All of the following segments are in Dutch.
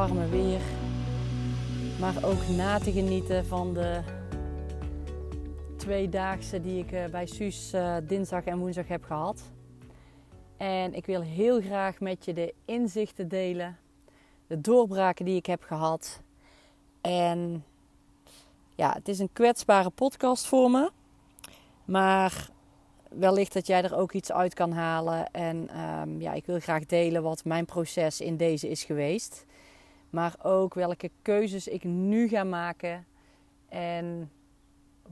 warme weer. Maar ook na te genieten van de tweedaagse die ik eh, bij Suus uh, dinsdag en woensdag heb gehad. En ik wil heel graag met je de inzichten delen, de doorbraken die ik heb gehad. En ja, het is een kwetsbare podcast voor me. Maar wellicht dat jij er ook iets uit kan halen. En um, ja, ik wil graag delen wat mijn proces in deze is geweest. Maar ook welke keuzes ik nu ga maken. En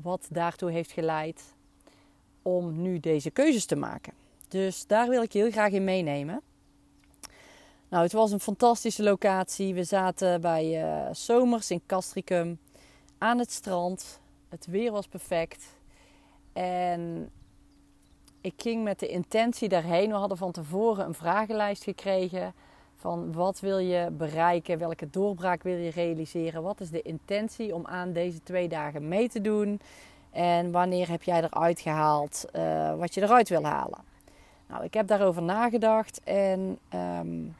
wat daartoe heeft geleid om nu deze keuzes te maken. Dus daar wil ik je heel graag in meenemen. Nou, het was een fantastische locatie. We zaten bij uh, Zomers in Castricum aan het strand. Het weer was perfect. En ik ging met de intentie daarheen. We hadden van tevoren een vragenlijst gekregen. Van wat wil je bereiken? Welke doorbraak wil je realiseren? Wat is de intentie om aan deze twee dagen mee te doen? En wanneer heb jij eruit gehaald uh, wat je eruit wil halen? Nou, ik heb daarover nagedacht en um,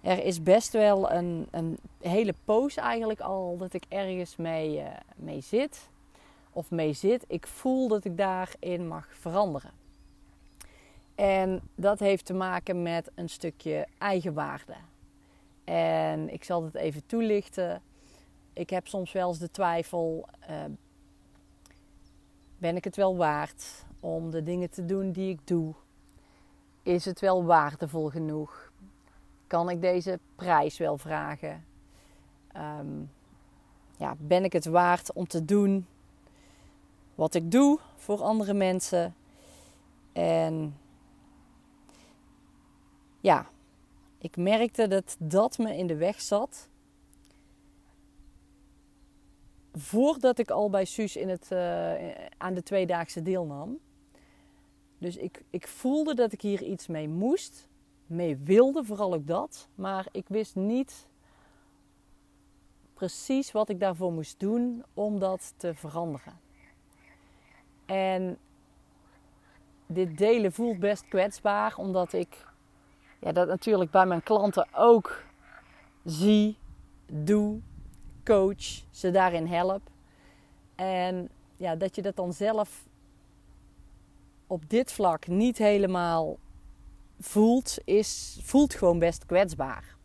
er is best wel een, een, hele poos eigenlijk al dat ik ergens mee, uh, mee zit. Of mee zit. Ik voel dat ik daarin mag veranderen. En dat heeft te maken met een stukje eigenwaarde. En ik zal het even toelichten. Ik heb soms wel eens de twijfel: uh, ben ik het wel waard om de dingen te doen die ik doe? Is het wel waardevol genoeg? Kan ik deze prijs wel vragen? Um, ja, ben ik het waard om te doen wat ik doe voor andere mensen? En ja, ik merkte dat dat me in de weg zat. Voordat ik al bij Suus in het, uh, aan de tweedaagse deelnam. Dus ik, ik voelde dat ik hier iets mee moest, mee wilde, vooral ook dat. Maar ik wist niet precies wat ik daarvoor moest doen om dat te veranderen. En dit delen voelt best kwetsbaar, omdat ik ja, dat natuurlijk bij mijn klanten ook zie, doe, coach, ze daarin help. En ja, dat je dat dan zelf op dit vlak niet helemaal voelt, is, voelt gewoon best kwetsbaar.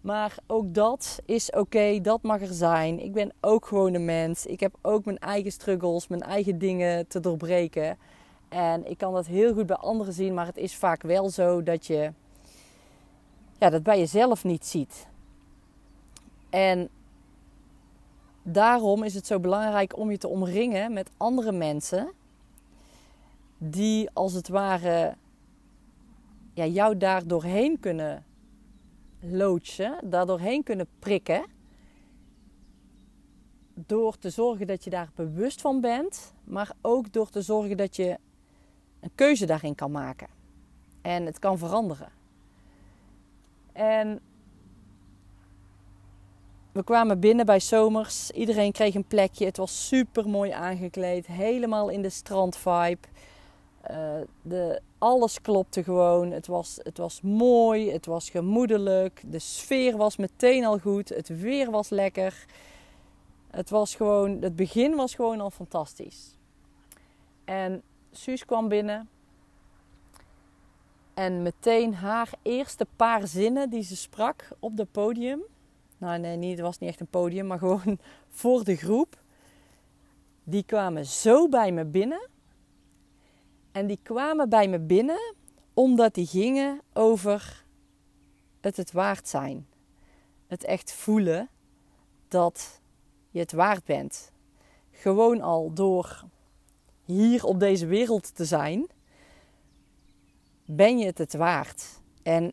Maar ook dat is oké, dat mag er zijn. Ik ben ook gewoon een mens. Ik heb ook mijn eigen struggles, mijn eigen dingen te doorbreken. En ik kan dat heel goed bij anderen zien, maar het is vaak wel zo dat je ja, dat bij jezelf niet ziet. En daarom is het zo belangrijk om je te omringen met andere mensen die als het ware ja, jou daar doorheen kunnen loodsen, daar doorheen kunnen prikken. Door te zorgen dat je daar bewust van bent, maar ook door te zorgen dat je een keuze daarin kan maken. En het kan veranderen. En we kwamen binnen bij Zomers. Iedereen kreeg een plekje. Het was super mooi aangekleed. Helemaal in de strandvibe. Uh, de, alles klopte gewoon. Het was, het was mooi. Het was gemoedelijk. De sfeer was meteen al goed. Het weer was lekker. Het was gewoon... Het begin was gewoon al fantastisch. En Suus kwam binnen. En meteen haar eerste paar zinnen die ze sprak op het podium. Nou nee, niet, het was niet echt een podium, maar gewoon voor de groep. Die kwamen zo bij me binnen. En die kwamen bij me binnen omdat die gingen over het het waard zijn. Het echt voelen dat je het waard bent. Gewoon al door hier op deze wereld te zijn ben je het het waard? En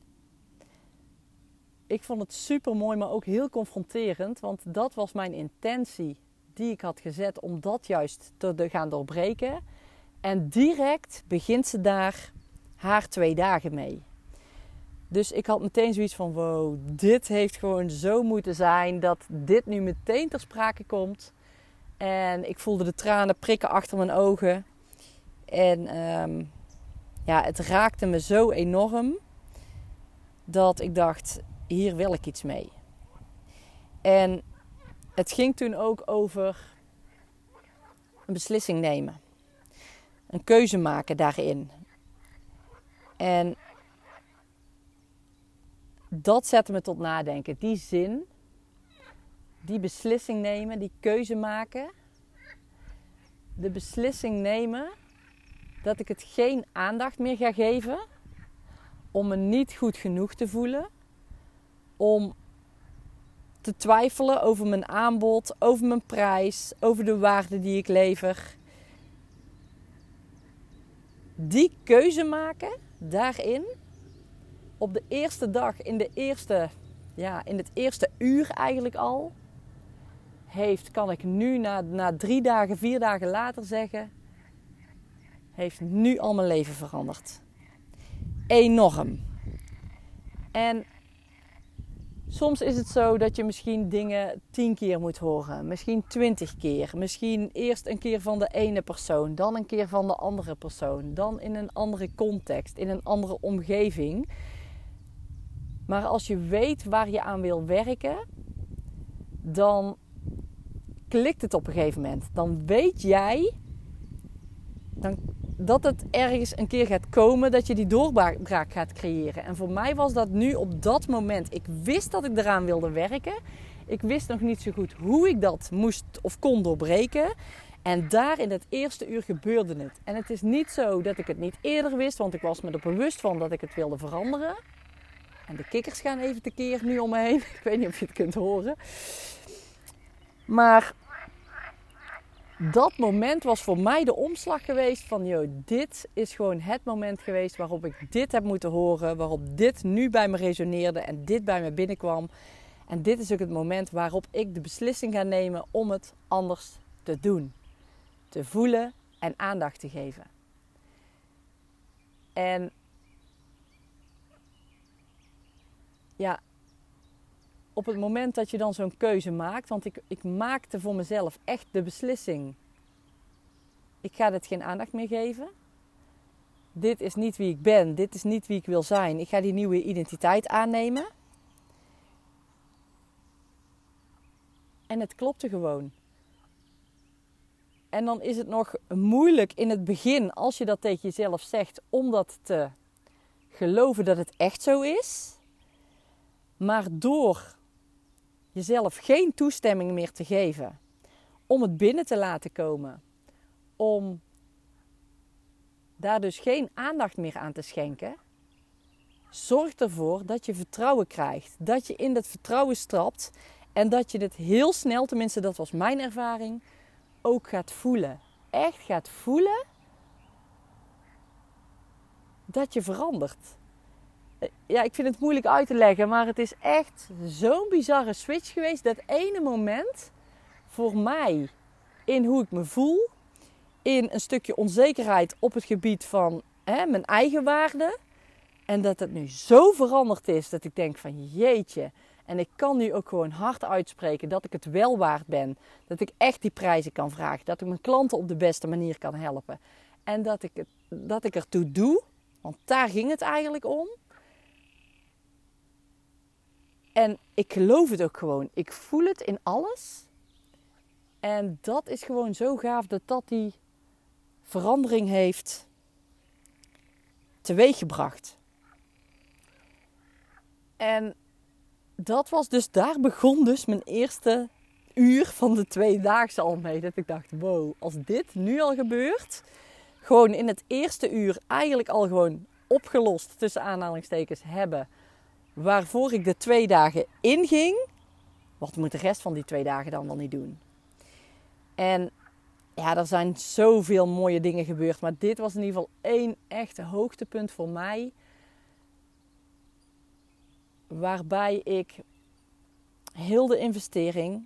ik vond het super mooi, maar ook heel confronterend. Want dat was mijn intentie die ik had gezet om dat juist te gaan doorbreken. En direct begint ze daar haar twee dagen mee. Dus ik had meteen zoiets van: wow, dit heeft gewoon zo moeten zijn dat dit nu meteen ter sprake komt. En ik voelde de tranen prikken achter mijn ogen. En um, ja, het raakte me zo enorm dat ik dacht: hier wil ik iets mee. En het ging toen ook over een beslissing nemen. Een keuze maken daarin. En dat zette me tot nadenken. Die zin, die beslissing nemen, die keuze maken. De beslissing nemen dat ik het geen aandacht meer ga geven. Om me niet goed genoeg te voelen. Om te twijfelen over mijn aanbod, over mijn prijs, over de waarde die ik lever. Die keuze maken daarin op de eerste dag, in, de eerste, ja, in het eerste uur eigenlijk al, heeft, kan ik nu na, na drie dagen, vier dagen later zeggen, heeft nu al mijn leven veranderd. Enorm. En soms is het zo dat je misschien dingen tien keer moet horen, misschien twintig keer. Misschien eerst een keer van de ene persoon, dan een keer van de andere persoon, dan in een andere context, in een andere omgeving. Maar als je weet waar je aan wil werken, dan klikt het op een gegeven moment. Dan weet jij dan, dat het ergens een keer gaat komen dat je die doorbraak gaat creëren. En voor mij was dat nu op dat moment. Ik wist dat ik eraan wilde werken. Ik wist nog niet zo goed hoe ik dat moest of kon doorbreken. En daar in het eerste uur gebeurde het. En het is niet zo dat ik het niet eerder wist, want ik was me er bewust van dat ik het wilde veranderen. En de kikkers gaan even tekeer nu om me heen. Ik weet niet of je het kunt horen. Maar dat moment was voor mij de omslag geweest van, joh, dit is gewoon het moment geweest waarop ik dit heb moeten horen, waarop dit nu bij me resoneerde en dit bij me binnenkwam. En dit is ook het moment waarop ik de beslissing ga nemen om het anders te doen. Te voelen en aandacht te geven. En ja, op het moment dat je dan zo'n keuze maakt, want ik, ik maakte voor mezelf echt de beslissing. Ik ga dit geen aandacht meer geven. Dit is niet wie ik ben, dit is niet wie ik wil zijn. Ik ga die nieuwe identiteit aannemen. En het klopte gewoon. En dan is het nog moeilijk in het begin, als je dat tegen jezelf zegt, om dat te geloven dat het echt zo is. Maar door jezelf geen toestemming meer te geven om het binnen te laten komen, om daar dus geen aandacht meer aan te schenken, zorgt ervoor dat je vertrouwen krijgt. Dat je in dat vertrouwen strapt en dat je het heel snel, tenminste dat was mijn ervaring, ook gaat voelen. Echt gaat voelen dat je verandert ja, ik vind het moeilijk uit te leggen, maar het is echt zo'n bizarre switch geweest. Dat ene moment voor mij in hoe ik me voel, in een stukje onzekerheid op het gebied van hè, mijn eigen waarde. En dat het nu zo veranderd is dat ik denk van jeetje. En ik kan nu ook gewoon hard uitspreken dat ik het wel waard ben. Dat ik echt die prijzen kan vragen. Dat ik mijn klanten op de beste manier kan helpen. En dat ik, dat ik ertoe doe, want daar ging het eigenlijk om en ik geloof het ook gewoon. Ik voel het in alles. En dat is gewoon zo gaaf dat dat die verandering heeft teweeggebracht. En dat was dus, daar begon dus mijn eerste uur van de tweedaagse al mee. Dat ik dacht, wow, als dit nu al gebeurt, gewoon in het eerste uur eigenlijk al gewoon opgelost tussen aanhalingstekens hebben waarvoor ik de twee dagen inging, wat moet de rest van die twee dagen dan wel niet doen? En ja, er zijn zoveel mooie dingen gebeurd, maar dit was in ieder geval één echte hoogtepunt voor mij. Waarbij ik heel de investering,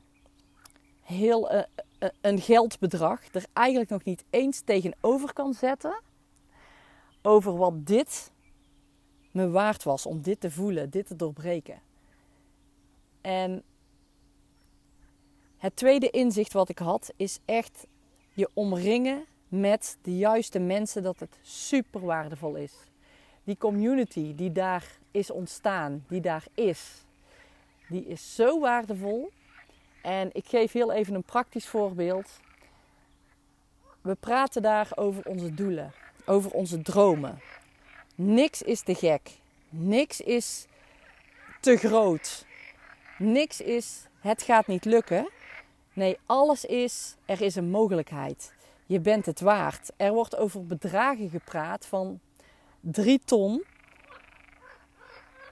heel uh, uh, een geldbedrag, er eigenlijk nog niet eens tegenover kan zetten. Over wat dit me waard was om dit te voelen, dit te doorbreken. En het tweede inzicht wat ik had is echt je omringen met de juiste mensen dat het super waardevol is. Die community die daar is ontstaan, die daar is, die is zo waardevol. En ik geef heel even een praktisch voorbeeld. We praten daar over onze doelen, over onze dromen. Niks is te gek. Niks is te groot. Niks is het gaat niet lukken. Nee, alles is er is een mogelijkheid. Je bent het waard. Er wordt over bedragen gepraat van 3 ton.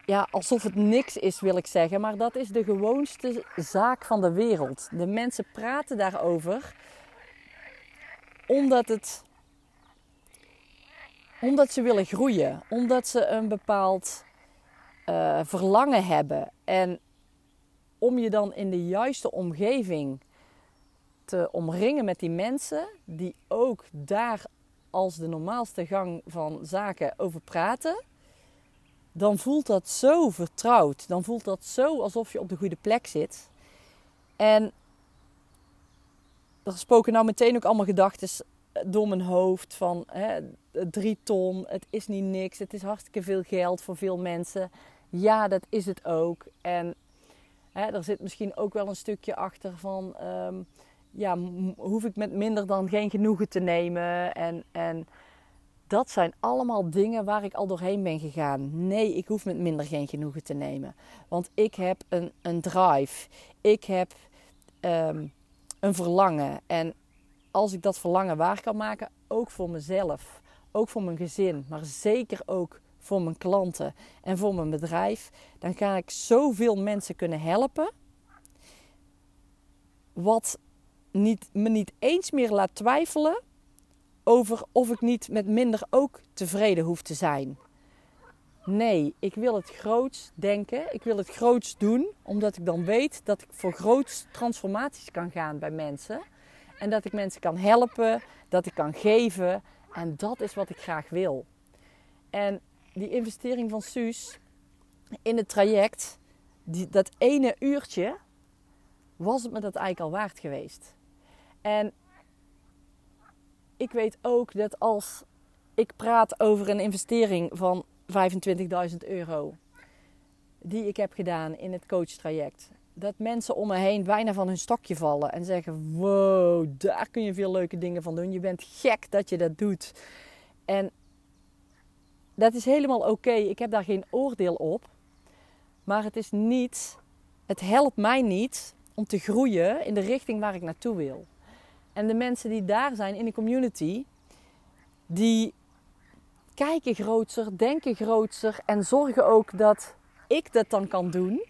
Ja, alsof het niks is, wil ik zeggen. Maar dat is de gewoonste zaak van de wereld. De mensen praten daarover omdat het omdat ze willen groeien, omdat ze een bepaald uh, verlangen hebben. En om je dan in de juiste omgeving te omringen met die mensen die ook daar als de normaalste gang van zaken over praten, dan voelt dat zo vertrouwd. Dan voelt dat zo alsof je op de goede plek zit. En er spoken nou meteen ook allemaal gedachten door mijn hoofd van hè, drie ton, het is niet niks, het is hartstikke veel geld voor veel mensen. Ja, dat is het ook. En hè, er zit misschien ook wel een stukje achter van, ehm, ja, hoef ik met minder dan geen genoegen te nemen. En, en dat zijn allemaal dingen waar ik al doorheen ben gegaan. Nee, ik hoef met minder geen genoegen te nemen. Want ik heb een, een drive. Ik heb um, een verlangen. En als ik dat verlangen waar kan maken, ook voor mezelf, ook voor mijn gezin, maar zeker ook voor mijn klanten en voor mijn bedrijf, dan ga ik zoveel mensen kunnen helpen. Wat niet, me niet eens meer laat twijfelen over of ik niet met minder ook tevreden hoef te zijn. Nee, ik wil het groots denken. Ik wil het groots doen, omdat ik dan weet dat ik voor groots transformaties kan gaan bij mensen. En dat ik mensen kan helpen, dat ik kan geven. En dat is wat ik graag wil. En die investering van Suus in het traject, die, dat ene uurtje, was het me dat eigenlijk al waard geweest. En ik weet ook dat als ik praat over een investering van 25.000 euro, die ik heb gedaan in het coachtraject, dat mensen om me heen bijna van hun stokje vallen en zeggen: Wow, daar kun je veel leuke dingen van doen. Je bent gek dat je dat doet. En dat is helemaal oké. Ik heb daar geen oordeel op. Maar het is niet, het helpt mij niet om te groeien in de richting waar ik naartoe wil. En de mensen die daar zijn in de community, die kijken groter, denken groter en zorgen ook dat ik dat dan kan doen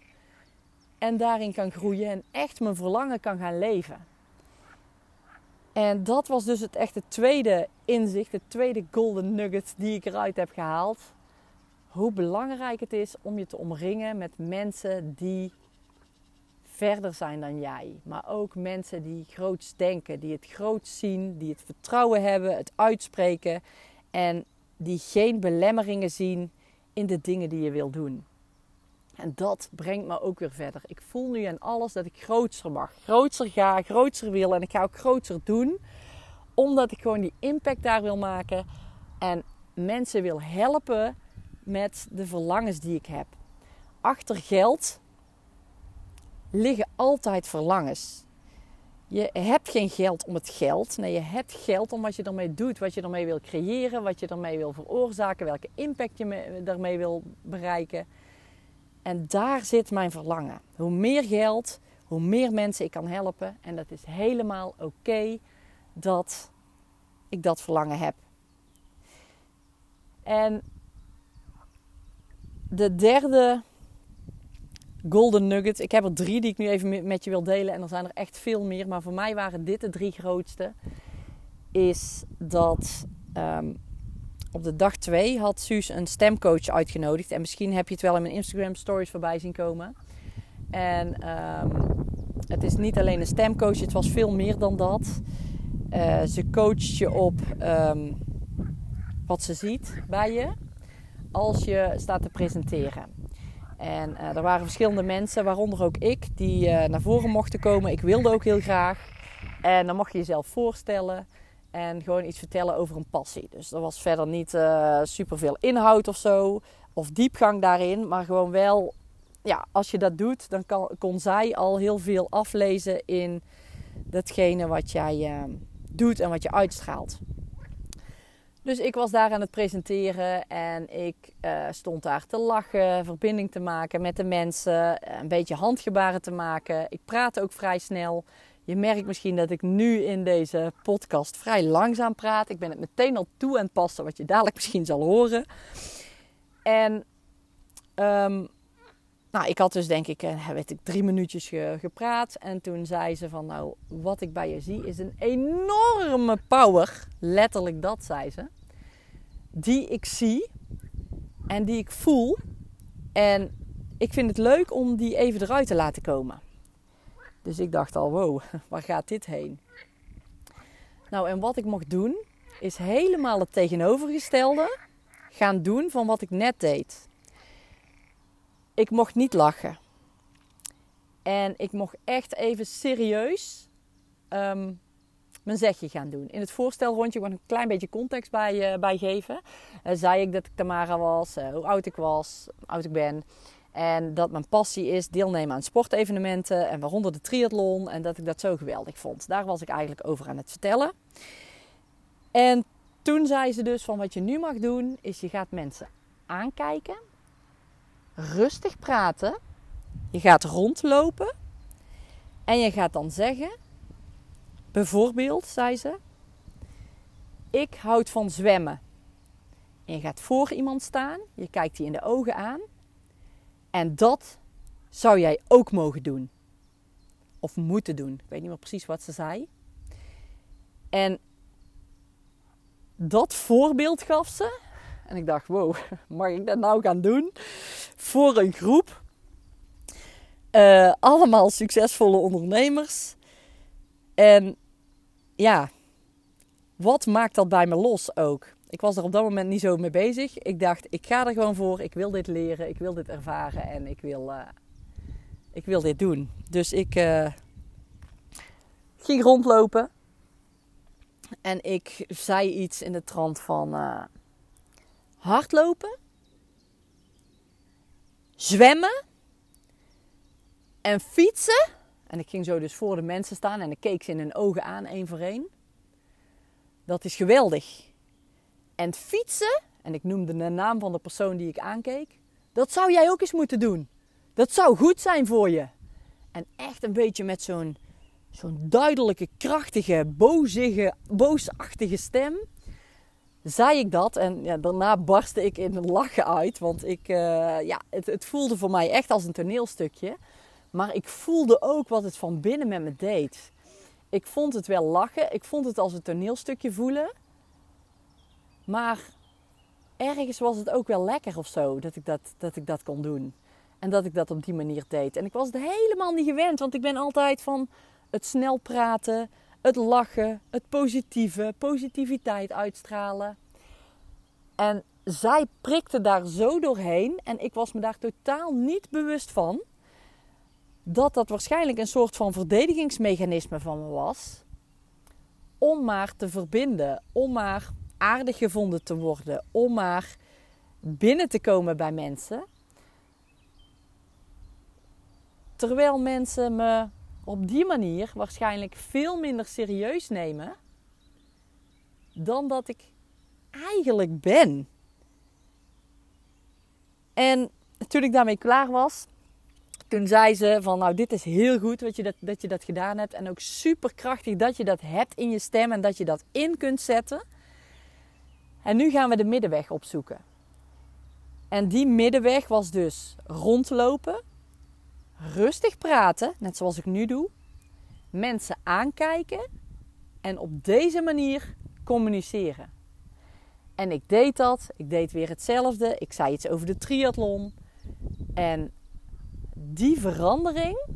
en daarin kan groeien en echt mijn verlangen kan gaan leven. En dat was dus het echte tweede inzicht, het tweede golden nugget die ik eruit heb gehaald. Hoe belangrijk het is om je te omringen met mensen die verder zijn dan jij. Maar ook mensen die groots denken, die het groots zien, die het vertrouwen hebben, het uitspreken en die geen belemmeringen zien in de dingen die je wil doen. En dat brengt me ook weer verder. Ik voel nu aan alles dat ik grootser mag. Grootser ga, grootser wil en ik ga ook grootser doen. Omdat ik gewoon die impact daar wil maken. En mensen wil helpen met de verlangens die ik heb. Achter geld liggen altijd verlangens. Je hebt geen geld om het geld. Nee, je hebt geld om wat je ermee doet, wat je ermee wil creëren, wat je ermee wil veroorzaken, welke impact je daarmee wil bereiken. En daar zit mijn verlangen. Hoe meer geld, hoe meer mensen ik kan helpen. En dat is helemaal oké dat ik dat verlangen heb. En de derde golden nugget. Ik heb er drie die ik nu even met je wil delen. En er zijn er echt veel meer. Maar voor mij waren dit de drie grootste. Is dat ehm, op de dag 2 had Suus een stemcoach uitgenodigd. En misschien heb je het wel in mijn Instagram stories voorbij zien komen. En ehm, het is niet alleen een stemcoach, het was veel meer dan dat. Uh, ze coacht je op ehm, wat ze ziet bij je als je staat te presenteren. En uh, er waren verschillende mensen, waaronder ook ik, die uh, naar voren mochten komen. Ik wilde ook heel graag. En dan mocht je jezelf voorstellen. En gewoon iets vertellen over een passie. Dus er was verder niet uh, super veel inhoud of zo. Of diepgang daarin. Maar gewoon wel ja, als je dat doet, dan kan, kon zij al heel veel aflezen in datgene wat jij uh, doet en wat je uitstraalt. Dus ik was daar aan het presenteren en ik uh, stond daar te lachen, verbinding te maken met de mensen, een beetje handgebaren te maken. Ik praat ook vrij snel. Je merkt misschien dat ik nu in deze podcast vrij langzaam praat. Ik ben het meteen al toe het passen, wat je dadelijk misschien zal horen. En um, nou, ik had dus denk ik, eh, weet ik drie minuutjes gepraat. En toen zei ze van, nou, wat ik bij je zie is een enorme power. Letterlijk dat, zei ze. Die ik zie en die ik voel. En ik vind het leuk om die even eruit te laten komen. Dus ik dacht al, wow, waar gaat dit heen? Nou, en wat ik mocht doen, is helemaal het tegenovergestelde gaan doen van wat ik net deed. Ik mocht niet lachen. En ik mocht echt even serieus um, mijn zegje gaan doen. In het voorstelrondje, ik een klein beetje context bij, uh, bij geven. Uh, zei ik dat ik Tamara was, uh, hoe oud ik was, hoe oud ik ben. En dat mijn passie is deelnemen aan sportevenementen en waaronder de triathlon. En dat ik dat zo geweldig vond. Daar was ik eigenlijk over aan het vertellen. En toen zei ze dus van wat je nu mag doen is je gaat mensen aankijken. Rustig praten. Je gaat rondlopen. En je gaat dan zeggen, bijvoorbeeld, zei ze, ik houd van zwemmen. En je gaat voor iemand staan, je kijkt die in de ogen aan en dat zou jij ook mogen doen. Of moeten doen. Ik weet niet meer precies wat ze zei. En dat voorbeeld gaf ze. En ik dacht, wow, mag ik dat nou gaan doen? Voor een groep. Uh, allemaal succesvolle ondernemers. En ja, wat maakt dat bij me los ook? Ik was er op dat moment niet zo mee bezig. Ik dacht, ik ga er gewoon voor. Ik wil dit leren. Ik wil dit ervaren. En ik wil, uh, ik wil dit doen. Dus ik uh, ging rondlopen. En ik zei iets in de trant van uh, hardlopen. Zwemmen. En fietsen. En ik ging zo dus voor de mensen staan en ik keek ze in hun ogen aan, één voor één. Dat is geweldig. En fietsen, en ik noemde de naam van de persoon die ik aankeek, dat zou jij ook eens moeten doen. Dat zou goed zijn voor je. En echt een beetje met zo'n duidelijke, krachtige, bozige, boosachtige stem zei ik dat. En ja, daarna barstte ik in lachen uit. Want ik, uh, ja, het, het, voelde voor mij echt als een toneelstukje. Maar ik voelde ook wat het van binnen met me deed. Ik vond het wel lachen. Ik vond het als een toneelstukje voelen. Maar ergens was het ook wel lekker of zo dat ik dat, dat ik dat kon doen. En dat ik dat op die manier deed. En ik was het helemaal niet gewend, want ik ben altijd van het snel praten, het lachen, het positieve, positiviteit uitstralen. En zij prikte daar zo doorheen en ik was me daar totaal niet bewust van dat dat waarschijnlijk een soort van verdedigingsmechanisme van me was. Om maar te verbinden, om maar aardig gevonden te worden, om maar binnen te komen bij mensen. Terwijl mensen me op die manier waarschijnlijk veel minder serieus nemen dan dat ik eigenlijk ben. En toen ik daarmee klaar was, toen zei ze van nou dit is heel goed dat je dat, dat je dat gedaan hebt. En ook super krachtig dat je dat hebt in je stem en dat je dat in kunt zetten. En nu gaan we de middenweg opzoeken. En die middenweg was dus rondlopen, rustig praten, net zoals ik nu doe, mensen aankijken en op deze manier communiceren. En ik deed dat, ik deed weer hetzelfde, ik zei iets over de triathlon. En die verandering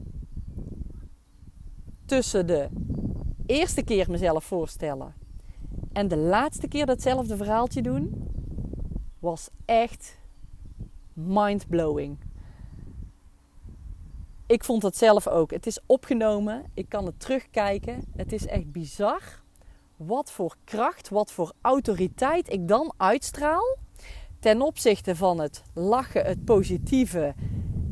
tussen de eerste keer mezelf voorstellen en de laatste keer datzelfde verhaaltje doen was echt mind-blowing. Ik vond het zelf ook. Het is opgenomen. Ik kan het terugkijken. Het is echt bizar wat voor kracht, wat voor autoriteit ik dan uitstraal ten opzichte van het lachen, het positieve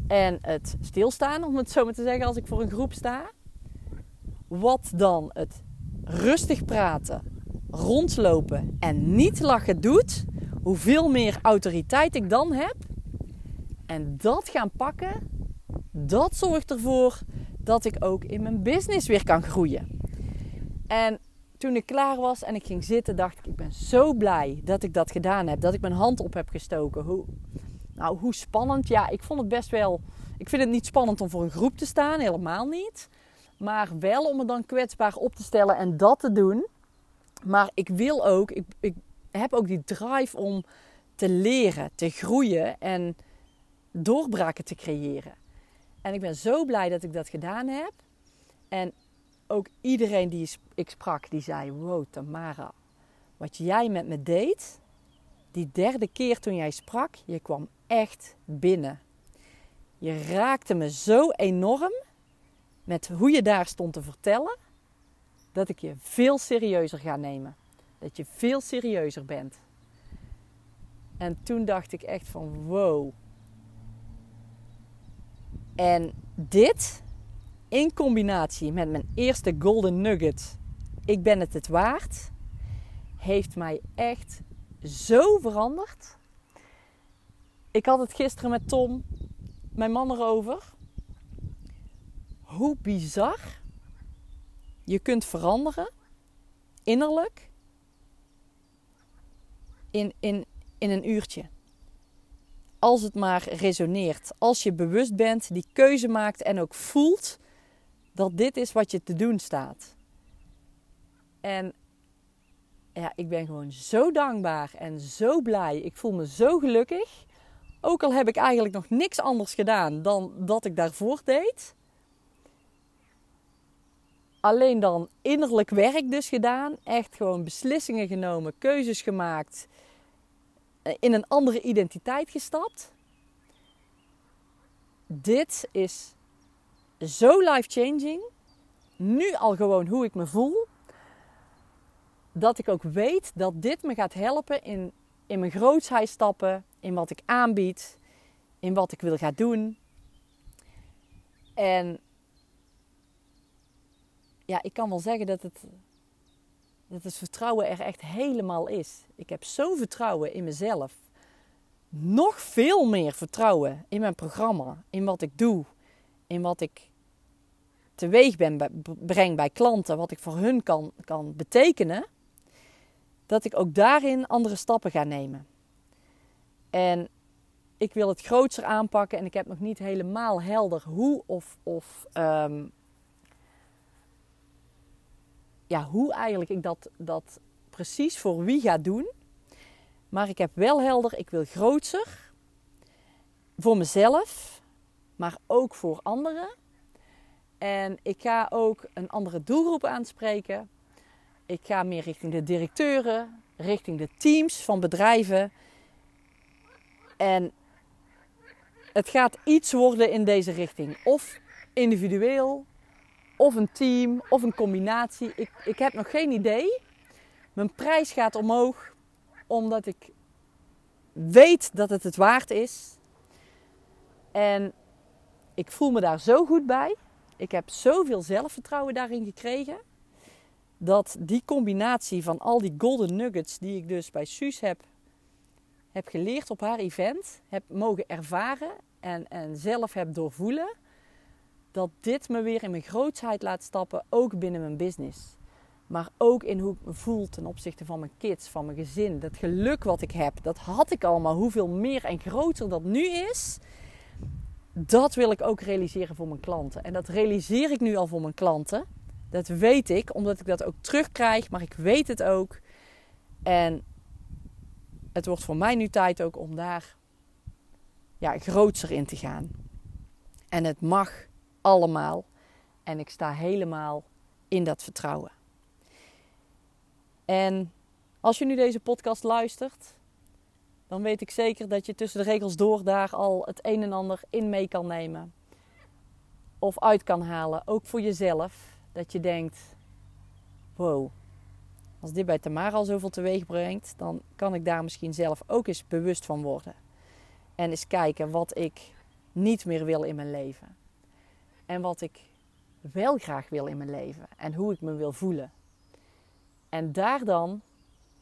en het stilstaan, om het zo maar te zeggen, als ik voor een groep sta. Wat dan het rustig praten, rondlopen en niet lachen doet, hoeveel meer autoriteit ik dan heb. En dat gaan pakken, dat zorgt ervoor dat ik ook in mijn business weer kan groeien. En toen ik klaar was en ik ging zitten, dacht ik: ik ben zo blij dat ik dat gedaan heb, dat ik mijn hand op heb gestoken. Hoe, nou, hoe spannend? Ja, ik vond het best wel. Ik vind het niet spannend om voor een groep te staan, helemaal niet. Maar wel om me dan kwetsbaar op te stellen en dat te doen. Maar ik wil ook, ik, ik heb ook die drive om te leren, te groeien en doorbraken te creëren. En ik ben zo blij dat ik dat gedaan heb. En ook iedereen die ik sprak, die zei: Wow, Tamara, wat jij met me deed, die derde keer toen jij sprak, je kwam echt binnen. Je raakte me zo enorm met hoe je daar stond te vertellen, dat ik je veel serieuzer ga nemen. Dat je veel serieuzer bent. En toen dacht ik echt van wow. En dit in combinatie met mijn eerste golden nugget, ik ben het het waard, heeft mij echt zo veranderd. Ik had het gisteren met Tom, mijn man, erover. Hoe bizar je kunt veranderen innerlijk in, in, in een uurtje. Als het maar resoneert. Als je bewust bent, die keuze maakt en ook voelt dat dit is wat je te doen staat. En ja, ik ben gewoon zo dankbaar en zo blij. Ik voel me zo gelukkig. Ook al heb ik eigenlijk nog niks anders gedaan dan dat ik daarvoor deed. Alleen dan innerlijk werk dus gedaan. Echt gewoon beslissingen genomen, keuzes gemaakt. Eh, in een andere identiteit gestapt. Dit is zo life-changing. Nu al gewoon hoe ik me voel. Dat ik ook weet dat dit me gaat helpen in, in mijn grootsheid stappen. In wat ik aanbied. In wat ik wil gaan doen. En ja, ik kan wel zeggen dat het, dat het vertrouwen er echt helemaal is. Ik heb zo vertrouwen in mezelf. Nog veel meer vertrouwen in mijn programma, in wat ik doe, in wat ik teweeg breng bij klanten, wat ik voor hun kan, kan betekenen, dat ik ook daarin andere stappen ga nemen. En ik wil het grootser aanpakken en ik heb nog niet helemaal helder hoe of, of ehm, ja, hoe eigenlijk ik dat, dat precies voor wie ga doen. Maar ik heb wel helder, ik wil grootser. Voor mezelf, maar ook voor anderen. En ik ga ook een andere doelgroep aanspreken. Ik ga meer richting de directeuren, richting de teams van bedrijven. En het gaat iets worden in deze richting. Of individueel, of een team, of een combinatie. Ik, ik heb nog geen idee. Mijn prijs gaat omhoog omdat ik weet dat het het waard is. En ik voel me daar zo goed bij. Ik heb zoveel zelfvertrouwen daarin gekregen. Dat die combinatie van al die golden nuggets die ik dus bij Suus heb, heb geleerd op haar event, heb mogen ervaren en, en zelf heb doorvoelen dat dit me weer in mijn grootsheid laat stappen, ook binnen mijn business. Maar ook in hoe ik me voel ten opzichte van mijn kids, van mijn gezin. Dat geluk wat ik heb, dat had ik al, maar hoeveel meer en groter dat nu is, dat wil ik ook realiseren voor mijn klanten. En dat realiseer ik nu al voor mijn klanten. Dat weet ik, omdat ik dat ook terugkrijg, maar ik weet het ook. En het wordt voor mij nu tijd ook om daar ja, grootser in te gaan. En het mag allemaal. En ik sta helemaal in dat vertrouwen. En als je nu deze podcast luistert, dan weet ik zeker dat je tussen de regels door daar al het een en ander in mee kan nemen. Of uit kan halen, ook voor jezelf. Dat je denkt, wow, als dit bij Tamara al zoveel teweeg brengt, dan kan ik daar misschien zelf ook eens bewust van worden. En eens kijken wat ik niet meer wil in mijn leven. En wat ik wel graag wil in mijn leven. En hoe ik me wil voelen. En daar dan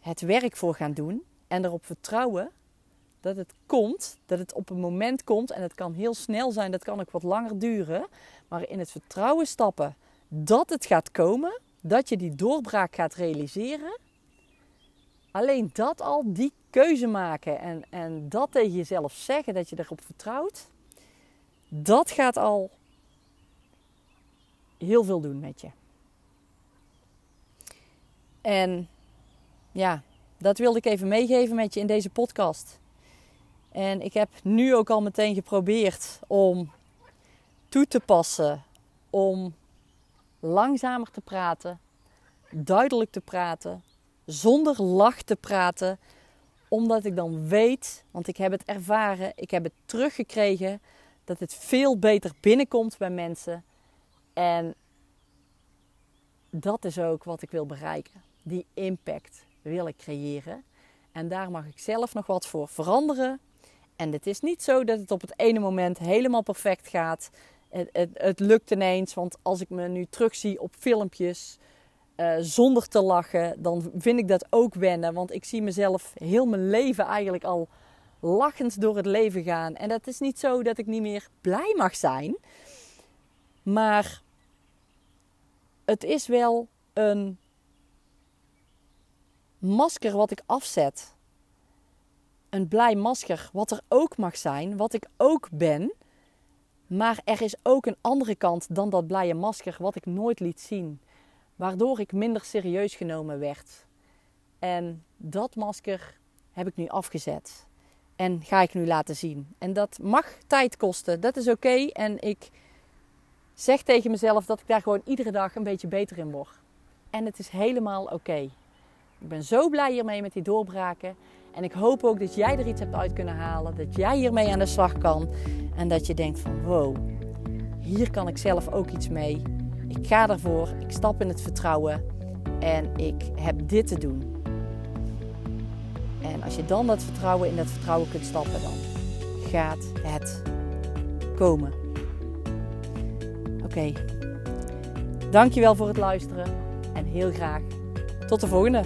het werk voor gaan doen. En erop vertrouwen dat het komt. Dat het op een moment komt. En het kan heel snel zijn. Dat kan ook wat langer duren. Maar in het vertrouwen stappen dat het gaat komen. Dat je die doorbraak gaat realiseren. Alleen dat al, die keuze maken en, en dat tegen jezelf zeggen, dat je erop vertrouwt, dat gaat al heel veel doen met je. En ja, dat wilde ik even meegeven met je in deze podcast. En ik heb nu ook al meteen geprobeerd om toe te passen, om langzamer te praten, duidelijk te praten, zonder lach te praten, omdat ik dan weet, want ik heb het ervaren, ik heb het teruggekregen, dat het veel beter binnenkomt bij mensen. En dat is ook wat ik wil bereiken. Die impact wil ik creëren. En daar mag ik zelf nog wat voor veranderen. En het is niet zo dat het op het ene moment helemaal perfect gaat. Het, het, het lukt ineens, want als ik me nu terugzie op filmpjes uh, zonder te lachen, dan vind ik dat ook wennen. Want ik zie mezelf heel mijn leven eigenlijk al lachend door het leven gaan. En dat is niet zo dat ik niet meer blij mag zijn. Maar het is wel een masker wat ik afzet. Een blij masker, wat er ook mag zijn, wat ik ook ben. Maar er is ook een andere kant dan dat blije masker, wat ik nooit liet zien. Waardoor ik minder serieus genomen werd. En dat masker heb ik nu afgezet. En ga ik nu laten zien. En dat mag tijd kosten. Dat is oké. En ik zeg tegen mezelf dat ik daar gewoon iedere dag een beetje beter in word. En het is helemaal oké. Ik ben zo blij hiermee met die doorbraken. En ik hoop ook dat jij er iets hebt uit kunnen halen. Dat jij hiermee aan de slag kan. En dat je denkt van wow, hier kan ik zelf ook iets mee. Ik ga ervoor, ik stap in het vertrouwen en ik heb dit te doen. En als je dan dat vertrouwen in dat vertrouwen kunt stappen, dan gaat het komen. Okay. dankjewel voor het luisteren en heel graag tot de volgende.